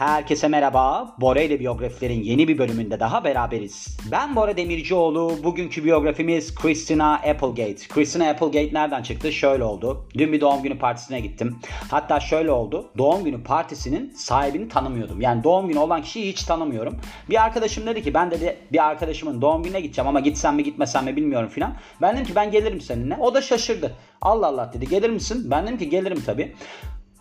Herkese merhaba. Bora ile biyografilerin yeni bir bölümünde daha beraberiz. Ben Bora Demircioğlu. Bugünkü biyografimiz Christina Applegate. Christina Applegate nereden çıktı? Şöyle oldu. Dün bir doğum günü partisine gittim. Hatta şöyle oldu. Doğum günü partisinin sahibini tanımıyordum. Yani doğum günü olan kişiyi hiç tanımıyorum. Bir arkadaşım dedi ki ben dedi bir arkadaşımın doğum gününe gideceğim ama gitsem mi gitmesem mi bilmiyorum filan. Ben dedim ki ben gelirim seninle. O da şaşırdı. Allah Allah dedi gelir misin? Ben dedim ki gelirim tabii.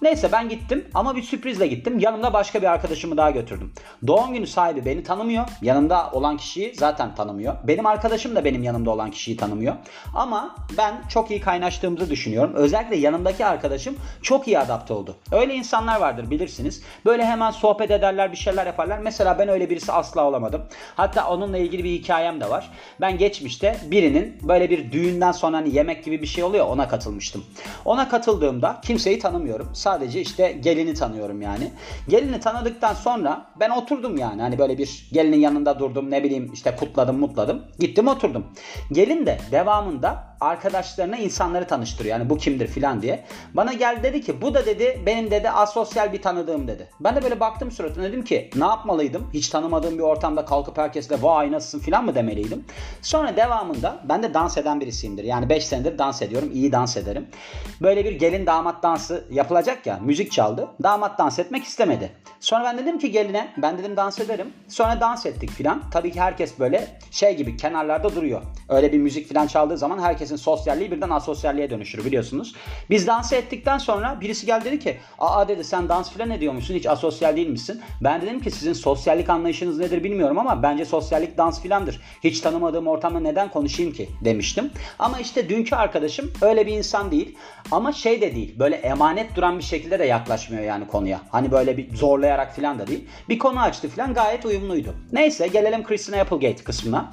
Neyse ben gittim ama bir sürprizle gittim. Yanımda başka bir arkadaşımı daha götürdüm. Doğum günü sahibi beni tanımıyor. Yanımda olan kişiyi zaten tanımıyor. Benim arkadaşım da benim yanımda olan kişiyi tanımıyor. Ama ben çok iyi kaynaştığımızı düşünüyorum. Özellikle yanımdaki arkadaşım çok iyi adapte oldu. Öyle insanlar vardır bilirsiniz. Böyle hemen sohbet ederler bir şeyler yaparlar. Mesela ben öyle birisi asla olamadım. Hatta onunla ilgili bir hikayem de var. Ben geçmişte birinin böyle bir düğünden sonra hani yemek gibi bir şey oluyor ona katılmıştım. Ona katıldığımda kimseyi tanımıyorum Sadece işte gelini tanıyorum yani. Gelini tanıdıktan sonra ben oturdum yani. Hani böyle bir gelinin yanında durdum ne bileyim işte kutladım mutladım. Gittim oturdum. Gelin de devamında arkadaşlarına insanları tanıştırıyor. Yani bu kimdir filan diye. Bana geldi dedi ki bu da dedi benim dedi asosyal bir tanıdığım dedi. Ben de böyle baktım suratına dedim ki ne yapmalıydım? Hiç tanımadığım bir ortamda kalkıp herkesle vay nasılsın filan mı demeliydim. Sonra devamında ben de dans eden birisiyimdir. Yani 5 senedir dans ediyorum. iyi dans ederim. Böyle bir gelin damat dansı yapılacak ya. Müzik çaldı. Damat dans etmek istemedi. Sonra ben dedim ki geline ben dedim dans ederim. Sonra dans ettik filan. Tabii ki herkes böyle şey gibi kenarlarda duruyor. Öyle bir müzik filan çaldığı zaman herkes herkesin sosyalliği birden asosyalliğe dönüşür biliyorsunuz. Biz dans ettikten sonra birisi geldi dedi ki aa dedi sen dans filan ediyormuşsun hiç asosyal değil misin? Ben dedim ki sizin sosyallik anlayışınız nedir bilmiyorum ama bence sosyallik dans filandır. Hiç tanımadığım ortamda neden konuşayım ki demiştim. Ama işte dünkü arkadaşım öyle bir insan değil. Ama şey de değil böyle emanet duran bir şekilde de yaklaşmıyor yani konuya. Hani böyle bir zorlayarak filan da değil. Bir konu açtı filan gayet uyumluydu. Neyse gelelim Christina Applegate kısmına.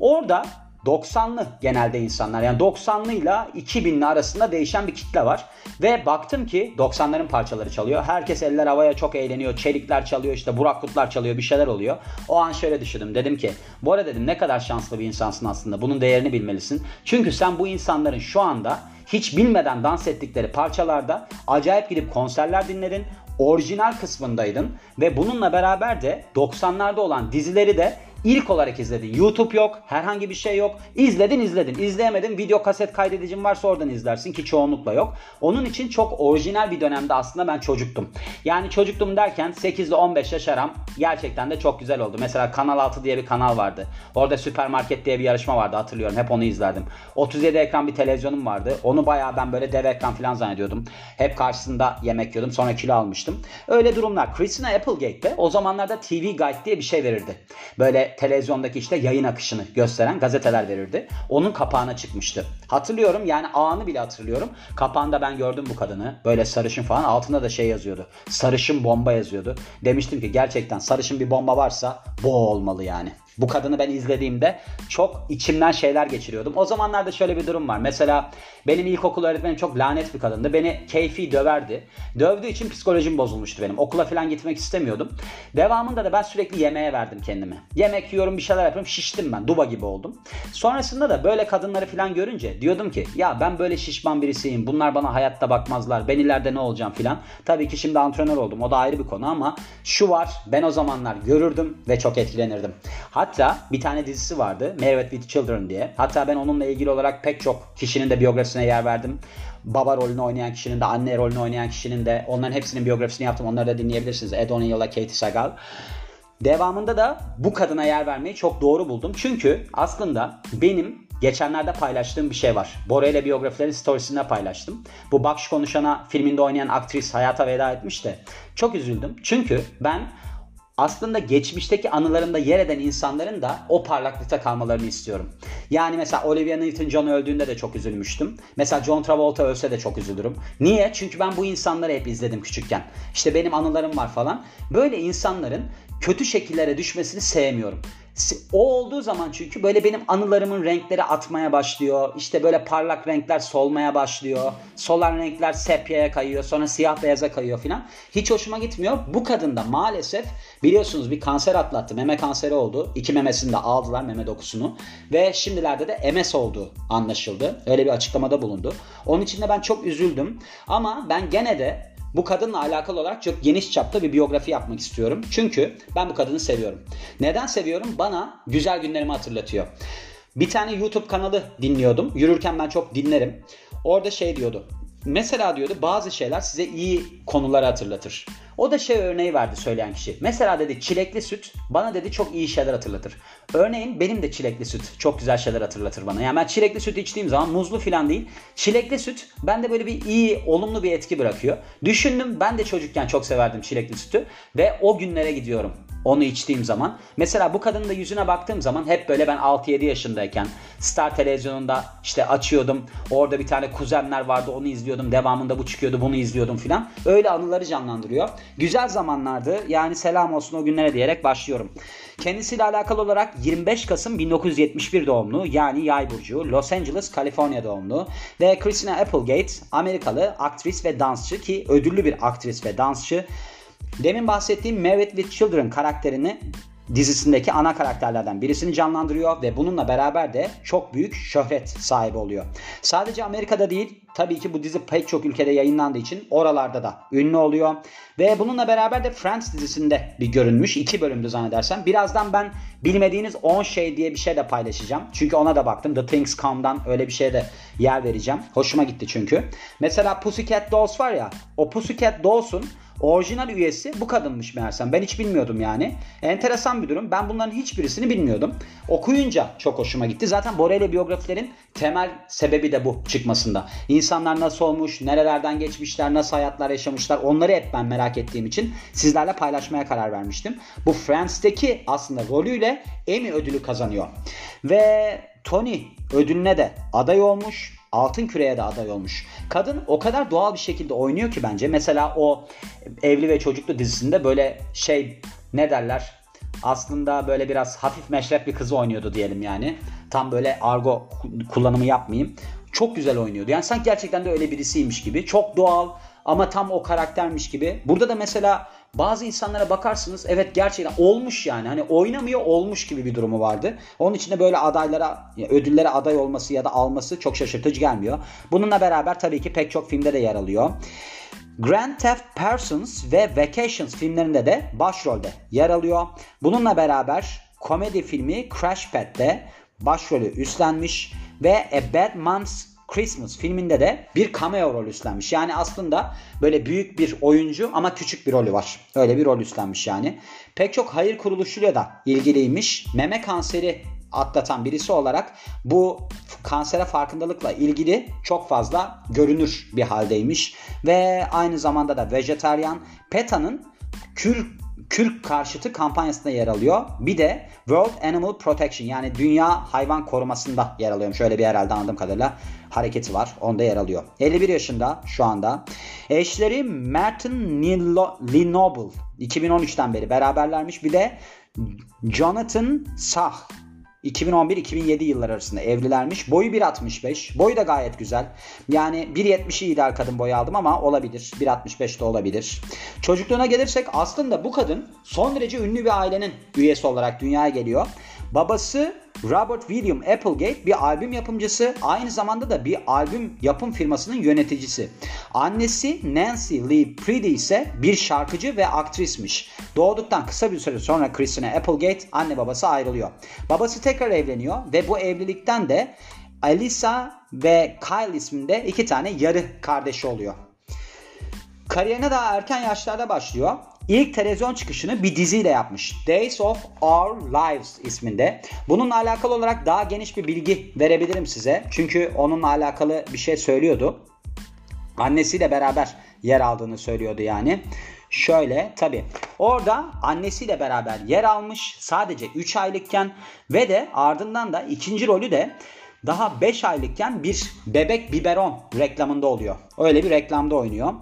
Orada 90'lı genelde insanlar. Yani 90'lı ile 2000'li arasında değişen bir kitle var. Ve baktım ki 90'ların parçaları çalıyor. Herkes eller havaya çok eğleniyor. Çelikler çalıyor işte Burak Kutlar çalıyor bir şeyler oluyor. O an şöyle düşündüm. Dedim ki arada dedim ne kadar şanslı bir insansın aslında. Bunun değerini bilmelisin. Çünkü sen bu insanların şu anda hiç bilmeden dans ettikleri parçalarda acayip gidip konserler dinledin orijinal kısmındaydın ve bununla beraber de 90'larda olan dizileri de İlk olarak izledin. YouTube yok, herhangi bir şey yok. İzledin izledin. İzleyemedin video kaset kaydedicin varsa oradan izlersin ki çoğunlukla yok. Onun için çok orijinal bir dönemde aslında ben çocuktum. Yani çocuktum derken 8 ile 15 yaş aram gerçekten de çok güzel oldu. Mesela Kanal 6 diye bir kanal vardı. Orada süpermarket diye bir yarışma vardı hatırlıyorum. Hep onu izlerdim. 37 ekran bir televizyonum vardı. Onu bayağı ben böyle dev ekran falan zannediyordum. Hep karşısında yemek yiyordum. Sonra kilo almıştım. Öyle durumlar. Christina Applegate'de o zamanlarda TV Guide diye bir şey verirdi. Böyle televizyondaki işte yayın akışını gösteren gazeteler verirdi. Onun kapağına çıkmıştı. Hatırlıyorum yani anı bile hatırlıyorum. Kapağında ben gördüm bu kadını. Böyle sarışın falan altında da şey yazıyordu. Sarışın bomba yazıyordu. Demiştim ki gerçekten sarışın bir bomba varsa bu olmalı yani. Bu kadını ben izlediğimde çok içimden şeyler geçiriyordum. O zamanlarda şöyle bir durum var. Mesela benim ilkokul öğretmenim çok lanet bir kadındı. Beni keyfi döverdi. Dövdüğü için psikolojim bozulmuştu benim. Okula falan gitmek istemiyordum. Devamında da ben sürekli yemeğe verdim kendimi. Yemek yiyorum bir şeyler yapıyorum. Şiştim ben. Duba gibi oldum. Sonrasında da böyle kadınları falan görünce diyordum ki ya ben böyle şişman birisiyim. Bunlar bana hayatta bakmazlar. Ben ileride ne olacağım filan. Tabii ki şimdi antrenör oldum. O da ayrı bir konu ama şu var. Ben o zamanlar görürdüm ve çok etkilenirdim. Hatta bir tane dizisi vardı. Married with Children diye. Hatta ben onunla ilgili olarak pek çok kişinin de biyografisine yer verdim. Baba rolünü oynayan kişinin de, anne rolünü oynayan kişinin de onların hepsinin biyografisini yaptım. Onları da dinleyebilirsiniz. Ed O'Neill'la Katie Sagal. Devamında da bu kadına yer vermeyi çok doğru buldum. Çünkü aslında benim geçenlerde paylaştığım bir şey var. Bora ile biyografilerin storiesinde paylaştım. Bu Bakş Konuşan'a filminde oynayan aktris hayata veda etmiş de çok üzüldüm. Çünkü ben aslında geçmişteki anılarımda yer eden insanların da o parlaklıkta kalmalarını istiyorum. Yani mesela Olivia Newton-John öldüğünde de çok üzülmüştüm. Mesela John Travolta ölse de çok üzülürüm. Niye? Çünkü ben bu insanları hep izledim küçükken. İşte benim anılarım var falan. Böyle insanların kötü şekillere düşmesini sevmiyorum. O olduğu zaman çünkü böyle benim anılarımın renkleri atmaya başlıyor. İşte böyle parlak renkler solmaya başlıyor. Solan renkler sepyaya kayıyor. Sonra siyah beyaza kayıyor filan. Hiç hoşuma gitmiyor. Bu kadın da maalesef biliyorsunuz bir kanser atlattı. Meme kanseri oldu. İki memesini de aldılar meme dokusunu. Ve şimdilerde de MS olduğu anlaşıldı. Öyle bir açıklamada bulundu. Onun için de ben çok üzüldüm. Ama ben gene de bu kadınla alakalı olarak çok geniş çapta bir biyografi yapmak istiyorum. Çünkü ben bu kadını seviyorum. Neden seviyorum? Bana güzel günlerimi hatırlatıyor. Bir tane YouTube kanalı dinliyordum. Yürürken ben çok dinlerim. Orada şey diyordu. Mesela diyordu bazı şeyler size iyi konuları hatırlatır. O da şey örneği verdi söyleyen kişi. Mesela dedi çilekli süt bana dedi çok iyi şeyler hatırlatır. Örneğin benim de çilekli süt çok güzel şeyler hatırlatır bana. Yani ben çilekli süt içtiğim zaman muzlu falan değil. Çilekli süt bende böyle bir iyi, olumlu bir etki bırakıyor. Düşündüm ben de çocukken çok severdim çilekli sütü ve o günlere gidiyorum onu içtiğim zaman. Mesela bu kadının da yüzüne baktığım zaman hep böyle ben 6-7 yaşındayken Star televizyonunda işte açıyordum. Orada bir tane kuzenler vardı onu izliyordum. Devamında bu çıkıyordu bunu izliyordum filan. Öyle anıları canlandırıyor. Güzel zamanlardı. Yani selam olsun o günlere diyerek başlıyorum. Kendisiyle alakalı olarak 25 Kasım 1971 doğumlu yani yay burcu Los Angeles, Kaliforniya doğumlu ve Christina Applegate Amerikalı aktris ve dansçı ki ödüllü bir aktris ve dansçı. Demin bahsettiğim Married with Children karakterini dizisindeki ana karakterlerden birisini canlandırıyor ve bununla beraber de çok büyük şöhret sahibi oluyor. Sadece Amerika'da değil tabii ki bu dizi pek çok ülkede yayınlandığı için oralarda da ünlü oluyor. Ve bununla beraber de Friends dizisinde bir görünmüş. iki bölümdü zannedersem. Birazdan ben bilmediğiniz 10 şey diye bir şey de paylaşacağım. Çünkü ona da baktım. The Things.com'dan öyle bir şeye de yer vereceğim. Hoşuma gitti çünkü. Mesela Pussycat Dolls var ya. O Pussycat Dolls'un Orijinal üyesi bu kadınmış meğersem. Ben hiç bilmiyordum yani. Enteresan bir durum. Ben bunların hiçbirisini bilmiyordum. Okuyunca çok hoşuma gitti. Zaten Borelli biyografilerin temel sebebi de bu çıkmasında. İnsanlar nasıl olmuş, nerelerden geçmişler, nasıl hayatlar yaşamışlar onları hep ben merak ettiğim için sizlerle paylaşmaya karar vermiştim. Bu Friends'teki aslında rolüyle Emmy ödülü kazanıyor. Ve Tony ödülüne de aday olmuş. Altın Küre'ye de aday olmuş. Kadın o kadar doğal bir şekilde oynuyor ki bence. Mesela o Evli ve Çocuklu dizisinde böyle şey ne derler? Aslında böyle biraz hafif meşrep bir kızı oynuyordu diyelim yani. Tam böyle argo kullanımı yapmayayım. Çok güzel oynuyordu. Yani sanki gerçekten de öyle birisiymiş gibi. Çok doğal ama tam o karaktermiş gibi. Burada da mesela bazı insanlara bakarsınız evet gerçekten olmuş yani. Hani oynamıyor olmuş gibi bir durumu vardı. Onun için de böyle adaylara ödüllere aday olması ya da alması çok şaşırtıcı gelmiyor. Bununla beraber tabii ki pek çok filmde de yer alıyor. Grand Theft Persons ve Vacations filmlerinde de başrolde yer alıyor. Bununla beraber komedi filmi Crash Pad'de başrolü üstlenmiş ve A Bad Moms Christmas filminde de bir cameo rol üstlenmiş. Yani aslında böyle büyük bir oyuncu ama küçük bir rolü var. Öyle bir rol üstlenmiş yani. Pek çok hayır kuruluşuyla da ilgiliymiş. Meme kanseri atlatan birisi olarak bu kansere farkındalıkla ilgili çok fazla görünür bir haldeymiş. Ve aynı zamanda da vejetaryen PETA'nın kür Kürk karşıtı kampanyasında yer alıyor. Bir de World Animal Protection yani Dünya Hayvan Koruması'nda yer alıyor. Şöyle bir herhalde anladığım kadarıyla hareketi var. Onda yer alıyor. 51 yaşında şu anda. Eşleri Martin Linoble 2013'ten beri beraberlermiş. Bir de Jonathan Sah 2011-2007 yıllar arasında evlilermiş. Boyu 1.65. Boyu da gayet güzel. Yani 1.70'i ideal kadın boyu aldım ama olabilir. 1.65 de olabilir. Çocukluğuna gelirsek aslında bu kadın son derece ünlü bir ailenin üyesi olarak dünyaya geliyor. Babası Robert William Applegate bir albüm yapımcısı, aynı zamanda da bir albüm yapım firmasının yöneticisi. Annesi Nancy Lee Preedy ise bir şarkıcı ve aktrismiş. Doğduktan kısa bir süre sonra Christina Applegate anne babası ayrılıyor. Babası tekrar evleniyor ve bu evlilikten de Alisa ve Kyle isminde iki tane yarı kardeşi oluyor. Kariyerine daha erken yaşlarda başlıyor. İlk televizyon çıkışını bir diziyle yapmış. Days of Our Lives isminde. Bununla alakalı olarak daha geniş bir bilgi verebilirim size. Çünkü onunla alakalı bir şey söylüyordu. Annesiyle beraber yer aldığını söylüyordu yani. Şöyle tabi orada annesiyle beraber yer almış sadece 3 aylıkken ve de ardından da ikinci rolü de daha 5 aylıkken bir bebek biberon reklamında oluyor. Öyle bir reklamda oynuyor.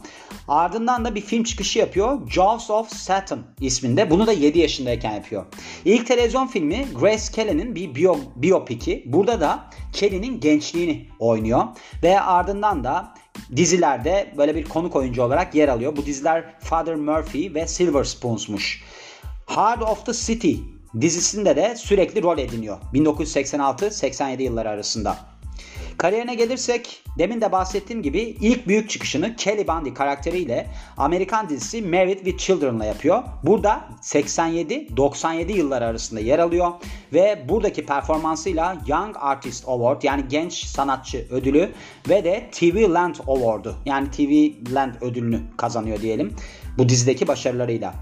Ardından da bir film çıkışı yapıyor. Jaws of Saturn isminde. Bunu da 7 yaşındayken yapıyor. İlk televizyon filmi Grace Kelly'nin bir biyo, biyopiki. Burada da Kelly'nin gençliğini oynuyor. Ve ardından da dizilerde böyle bir konuk oyuncu olarak yer alıyor. Bu diziler Father Murphy ve Silver Spoons'muş. Heart of the City dizisinde de sürekli rol ediniyor. 1986-87 yılları arasında. Kariyerine gelirsek demin de bahsettiğim gibi ilk büyük çıkışını Kelly Bundy karakteriyle Amerikan dizisi Married with Children'la yapıyor. Burada 87-97 yılları arasında yer alıyor ve buradaki performansıyla Young Artist Award yani genç sanatçı ödülü ve de TV Land Award'u yani TV Land ödülünü kazanıyor diyelim bu dizideki başarılarıyla.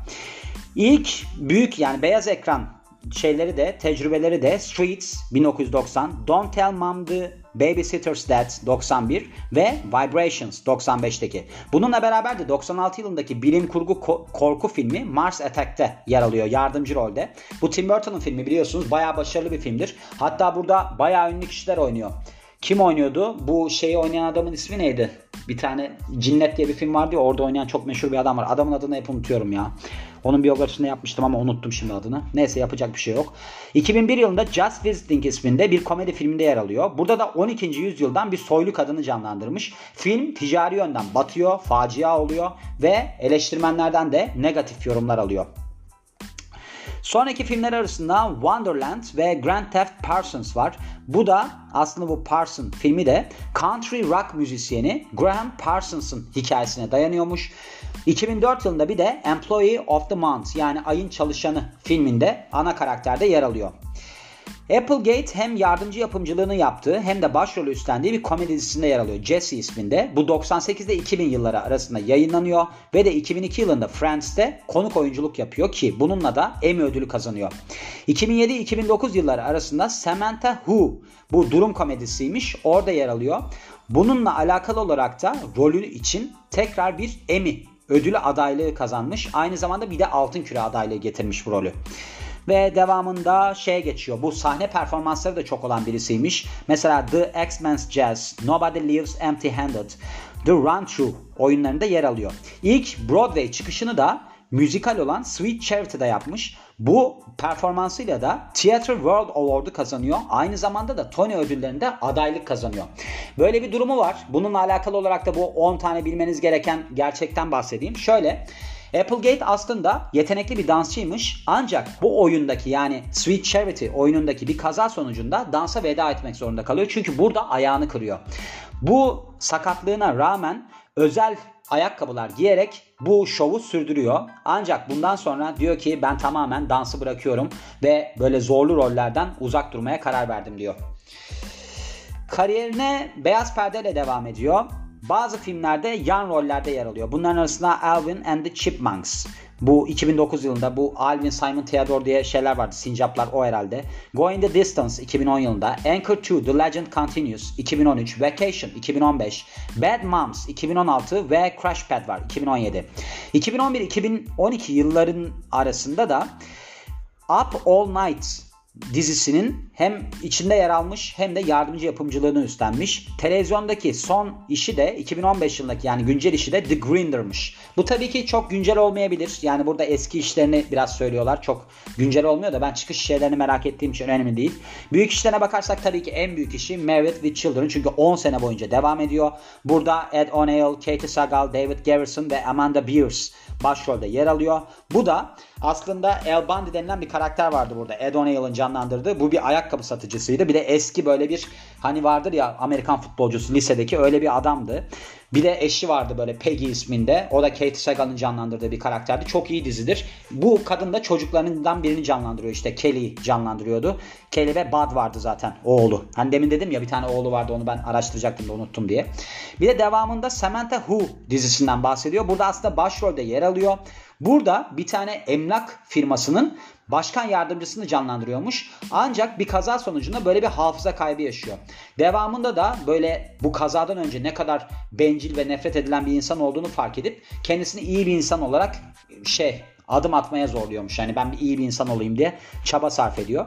İlk büyük yani beyaz ekran şeyleri de tecrübeleri de Streets 1990, Don't Tell Mom the Babysitter's Dad 91 ve Vibrations 95'teki. Bununla beraber de 96 yılındaki bilim kurgu korku filmi Mars Attack'te yer alıyor yardımcı rolde. Bu Tim Burton'un filmi biliyorsunuz bayağı başarılı bir filmdir. Hatta burada bayağı ünlü kişiler oynuyor. Kim oynuyordu? Bu şeyi oynayan adamın ismi neydi? Bir tane Cinnet diye bir film vardı ya orada oynayan çok meşhur bir adam var. Adamın adını hep unutuyorum ya. Onun biyografisini yapmıştım ama unuttum şimdi adını. Neyse yapacak bir şey yok. 2001 yılında Just Visiting isminde bir komedi filminde yer alıyor. Burada da 12. yüzyıldan bir soylu kadını canlandırmış. Film ticari yönden batıyor, facia oluyor ve eleştirmenlerden de negatif yorumlar alıyor. Sonraki filmler arasında Wonderland ve Grand Theft Parsons var. Bu da aslında bu Parson filmi de country rock müzisyeni Graham Parsons'ın hikayesine dayanıyormuş. 2004 yılında bir de Employee of the Month yani ayın çalışanı filminde ana karakterde yer alıyor. Applegate hem yardımcı yapımcılığını yaptığı hem de başrolü üstlendiği bir komedi dizisinde yer alıyor. Jesse isminde. Bu 98 ile 2000 yılları arasında yayınlanıyor ve de 2002 yılında Friends'te konuk oyunculuk yapıyor ki bununla da Emmy ödülü kazanıyor. 2007-2009 yılları arasında Samantha Who bu durum komedisiymiş. Orada yer alıyor. Bununla alakalı olarak da rolü için tekrar bir Emmy ödülü adaylığı kazanmış. Aynı zamanda bir de Altın Küre adaylığı getirmiş bu rolü. Ve devamında şeye geçiyor. Bu sahne performansları da çok olan birisiymiş. Mesela The X-Men's Jazz, Nobody Leaves Empty-Handed, The Run Through oyunlarında yer alıyor. İlk Broadway çıkışını da müzikal olan Sweet Charity'de yapmış. Bu performansıyla da Theatre World Award'u kazanıyor. Aynı zamanda da Tony ödüllerinde adaylık kazanıyor. Böyle bir durumu var. Bununla alakalı olarak da bu 10 tane bilmeniz gereken gerçekten bahsedeyim. Şöyle Applegate aslında yetenekli bir dansçıymış ancak bu oyundaki yani Sweet Charity oyunundaki bir kaza sonucunda dansa veda etmek zorunda kalıyor. Çünkü burada ayağını kırıyor. Bu sakatlığına rağmen özel ayakkabılar giyerek bu şovu sürdürüyor. Ancak bundan sonra diyor ki ben tamamen dansı bırakıyorum ve böyle zorlu rollerden uzak durmaya karar verdim diyor. Kariyerine beyaz perdeyle devam ediyor. Bazı filmlerde yan rollerde yer alıyor. Bunların arasında Alvin and the Chipmunks. Bu 2009 yılında bu Alvin Simon Theodore diye şeyler vardı. Sincaplar o herhalde. Going the Distance 2010 yılında. Anchor 2 The Legend Continues 2013. Vacation 2015. Bad Moms 2016 ve Crash Pad var 2017. 2011-2012 yılların arasında da Up All Night dizisinin hem içinde yer almış hem de yardımcı yapımcılığını üstlenmiş. Televizyondaki son işi de 2015 yılındaki yani güncel işi de The Grinder'mış. Bu tabii ki çok güncel olmayabilir. Yani burada eski işlerini biraz söylüyorlar. Çok güncel olmuyor da ben çıkış şeylerini merak ettiğim için önemli değil. Büyük işlerine bakarsak tabii ki en büyük işi Married with Children. Çünkü 10 sene boyunca devam ediyor. Burada Ed O'Neill, Katie Sagal, David Garrison ve Amanda Beers başrolde yer alıyor. Bu da aslında El Bundy denilen bir karakter vardı burada. Ed O'Neill'ın canlandırdığı. Bu bir ayakkabı satıcısıydı. Bir de eski böyle bir hani vardır ya Amerikan futbolcusu lisedeki öyle bir adamdı. Bir de eşi vardı böyle Peggy isminde. O da Kate Sagal'ın canlandırdığı bir karakterdi. Çok iyi dizidir. Bu kadın da çocuklarından birini canlandırıyor. İşte Kelly canlandırıyordu. Kelly ve Bud vardı zaten oğlu. Hani demin dedim ya bir tane oğlu vardı onu ben araştıracaktım da unuttum diye. Bir de devamında Samantha Who dizisinden bahsediyor. Burada aslında başrolde yer alıyor. Burada bir tane emlak firmasının başkan yardımcısını canlandırıyormuş. Ancak bir kaza sonucunda böyle bir hafıza kaybı yaşıyor. Devamında da böyle bu kazadan önce ne kadar bencil ve nefret edilen bir insan olduğunu fark edip kendisini iyi bir insan olarak şey adım atmaya zorluyormuş. Yani ben bir iyi bir insan olayım diye çaba sarf ediyor.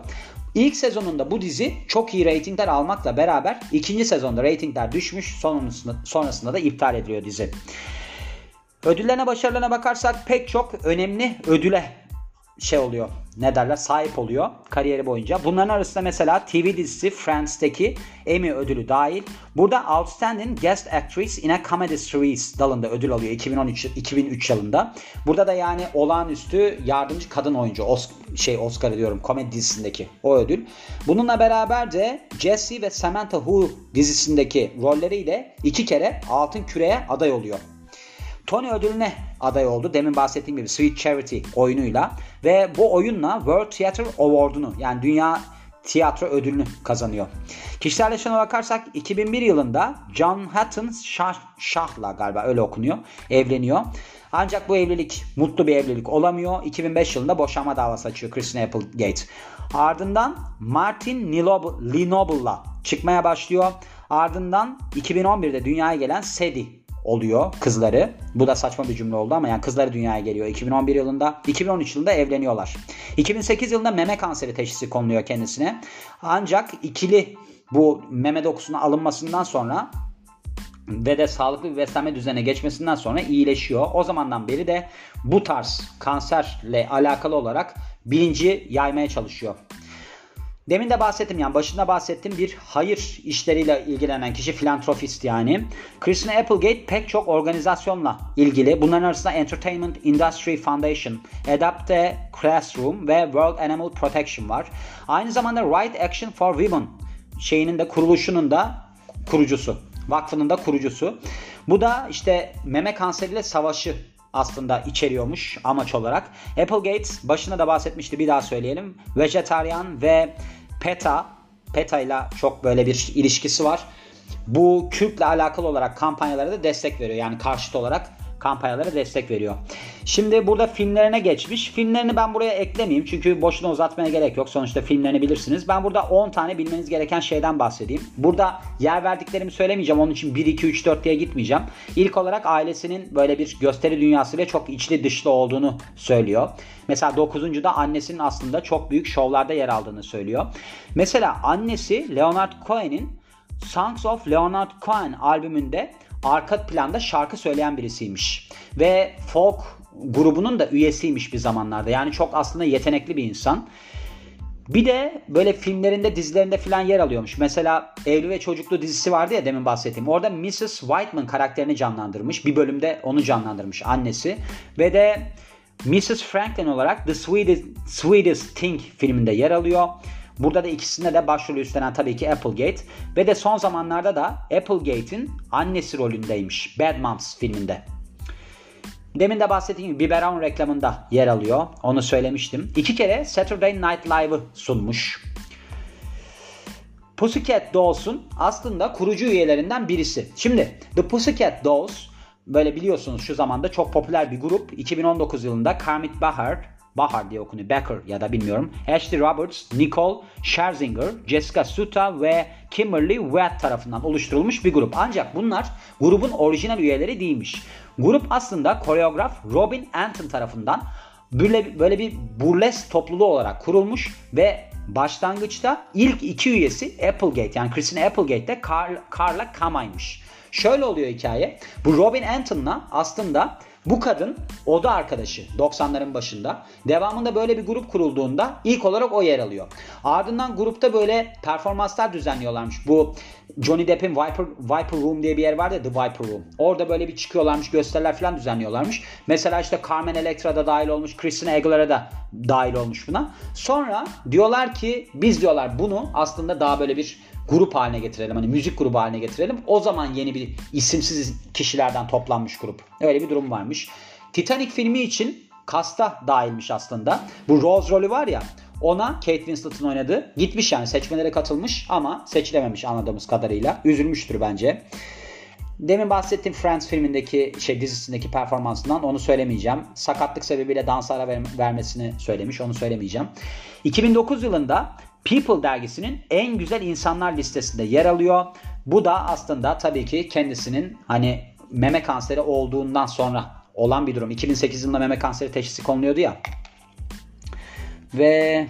İlk sezonunda bu dizi çok iyi reytingler almakla beraber ikinci sezonda reytingler düşmüş sonrasında, sonrasında da iptal ediliyor dizi. Ödüllerine başarılarına bakarsak pek çok önemli ödüle şey oluyor. ne derler sahip oluyor kariyeri boyunca. Bunların arasında mesela TV dizisi Friends'teki Emmy ödülü dahil. Burada Outstanding Guest Actress in a Comedy Series dalında ödül alıyor 2013 2003 yılında. Burada da yani olağanüstü yardımcı kadın oyuncu Os şey Oscar diyorum komedi dizisindeki o ödül. Bununla beraber de Jesse ve Samantha Who dizisindeki rolleriyle iki kere Altın Küre'ye aday oluyor. Tony ödülüne aday oldu. Demin bahsettiğim gibi Sweet Charity oyunuyla ve bu oyunla World Theatre Award'unu yani Dünya Tiyatro ödülünü kazanıyor. Kişisel yaşamına bakarsak 2001 yılında John Hatton Şah, Şah'la galiba öyle okunuyor. Evleniyor. Ancak bu evlilik mutlu bir evlilik olamıyor. 2005 yılında boşanma davası açıyor Christina Applegate. Ardından Martin Linoble'la çıkmaya başlıyor. Ardından 2011'de dünyaya gelen Sadie oluyor kızları. Bu da saçma bir cümle oldu ama yani kızları dünyaya geliyor 2011 yılında. 2013 yılında evleniyorlar. 2008 yılında meme kanseri teşhisi konuluyor kendisine. Ancak ikili bu meme dokusunun alınmasından sonra ve de sağlıklı bir beslenme düzenine geçmesinden sonra iyileşiyor. O zamandan beri de bu tarz kanserle alakalı olarak bilinci yaymaya çalışıyor. Demin de bahsettim yani başında bahsettim bir hayır işleriyle ilgilenen kişi filantropist yani. Christina Applegate pek çok organizasyonla ilgili. Bunların arasında Entertainment Industry Foundation, Adapte Classroom ve World Animal Protection var. Aynı zamanda Right Action for Women şeyinin de kuruluşunun da kurucusu. Vakfının da kurucusu. Bu da işte meme kanseriyle savaşı aslında içeriyormuş amaç olarak. Applegate başında da bahsetmişti bir daha söyleyelim. Vejetaryen ve PETA PETA ile çok böyle bir ilişkisi var. Bu Kürt'le alakalı olarak kampanyalara da destek veriyor. Yani karşıt olarak kampanyalara destek veriyor. Şimdi burada filmlerine geçmiş. Filmlerini ben buraya eklemeyeyim. Çünkü boşuna uzatmaya gerek yok. Sonuçta filmlerini bilirsiniz. Ben burada 10 tane bilmeniz gereken şeyden bahsedeyim. Burada yer verdiklerimi söylemeyeceğim. Onun için 1, 2, 3, 4 diye gitmeyeceğim. İlk olarak ailesinin böyle bir gösteri dünyası ve çok içli dışlı olduğunu söylüyor. Mesela 9.da annesinin aslında çok büyük şovlarda yer aldığını söylüyor. Mesela annesi Leonard Cohen'in Songs of Leonard Cohen albümünde arka planda şarkı söyleyen birisiymiş. Ve folk grubunun da üyesiymiş bir zamanlarda. Yani çok aslında yetenekli bir insan. Bir de böyle filmlerinde, dizilerinde falan yer alıyormuş. Mesela Evli ve Çocuklu dizisi vardı ya demin bahsettiğim. Orada Mrs. Whiteman karakterini canlandırmış. Bir bölümde onu canlandırmış annesi. Ve de Mrs. Franklin olarak The Sweetest, Sweetest Thing filminde yer alıyor. Burada da ikisinde de başrolü üstlenen tabii ki Applegate. Ve de son zamanlarda da Applegate'in annesi rolündeymiş Bad Moms filminde. Demin de bahsettiğim gibi biberon reklamında yer alıyor. Onu söylemiştim. İki kere Saturday Night Live'ı sunmuş. Pussycat Dolls'un aslında kurucu üyelerinden birisi. Şimdi The Pussycat Dolls böyle biliyorsunuz şu zamanda çok popüler bir grup. 2019 yılında Kermit Bahar, Bahar diye okunuyor. Becker ya da bilmiyorum. Ashley Roberts, Nicole Scherzinger, Jessica Suta ve Kimberly Webb tarafından oluşturulmuş bir grup. Ancak bunlar grubun orijinal üyeleri değilmiş. Grup aslında koreograf Robin Anton tarafından böyle, böyle bir burles topluluğu olarak kurulmuş ve başlangıçta ilk iki üyesi Applegate yani Christina Applegate de Carl, Carla Kama'ymış. Şöyle oluyor hikaye. Bu Robin Anton'la aslında bu kadın oda arkadaşı 90'ların başında. Devamında böyle bir grup kurulduğunda ilk olarak o yer alıyor. Ardından grupta böyle performanslar düzenliyorlarmış. Bu Johnny Depp'in Viper, Viper Room diye bir yer vardı ya The Viper Room. Orada böyle bir çıkıyorlarmış gösteriler falan düzenliyorlarmış. Mesela işte Carmen Electra da dahil olmuş. Christina Aguilera da dahil olmuş buna. Sonra diyorlar ki biz diyorlar bunu aslında daha böyle bir grup haline getirelim. Hani müzik grubu haline getirelim. O zaman yeni bir isimsiz kişilerden toplanmış grup. Öyle bir durum varmış. Titanic filmi için kasta dahilmiş aslında. Bu Rose rolü var ya ona Kate Winslet'ın oynadığı gitmiş yani seçmelere katılmış ama seçilememiş anladığımız kadarıyla. Üzülmüştür bence. Demin bahsettiğim Friends filmindeki şey dizisindeki performansından onu söylemeyeceğim. Sakatlık sebebiyle dans ara vermesini söylemiş onu söylemeyeceğim. 2009 yılında People dergisinin en güzel insanlar listesinde yer alıyor. Bu da aslında tabii ki kendisinin hani meme kanseri olduğundan sonra olan bir durum. 2008 yılında meme kanseri teşhisi konuluyordu ya. Ve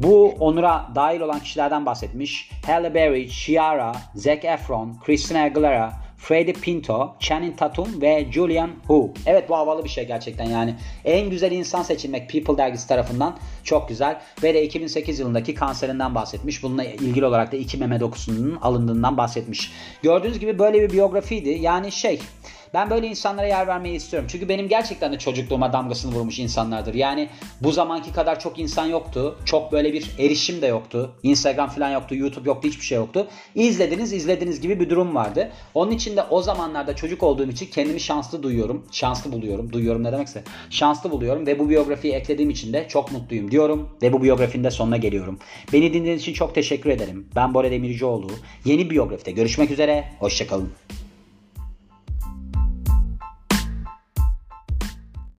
bu onura dahil olan kişilerden bahsetmiş. Halle Berry, Ciara, Zac Efron, Christina Aguilera, Freddie Pinto, Channing Tatum ve Julian Hu. Evet bu havalı bir şey gerçekten yani. En güzel insan seçilmek People dergisi tarafından çok güzel. Ve de 2008 yılındaki kanserinden bahsetmiş. Bununla ilgili olarak da iki meme dokusunun alındığından bahsetmiş. Gördüğünüz gibi böyle bir biyografiydi. Yani şey ben böyle insanlara yer vermeyi istiyorum. Çünkü benim gerçekten de çocukluğuma damgasını vurmuş insanlardır. Yani bu zamanki kadar çok insan yoktu. Çok böyle bir erişim de yoktu. Instagram falan yoktu, YouTube yoktu, hiçbir şey yoktu. İzlediniz, izlediniz gibi bir durum vardı. Onun için de o zamanlarda çocuk olduğum için kendimi şanslı duyuyorum. Şanslı buluyorum. Duyuyorum ne demekse. Şanslı buluyorum ve bu biyografiyi eklediğim için de çok mutluyum diyorum ve bu biyografinin de sonuna geliyorum. Beni dinlediğiniz için çok teşekkür ederim. Ben Bora Demircioğlu. Yeni biyografide görüşmek üzere. Hoşçakalın.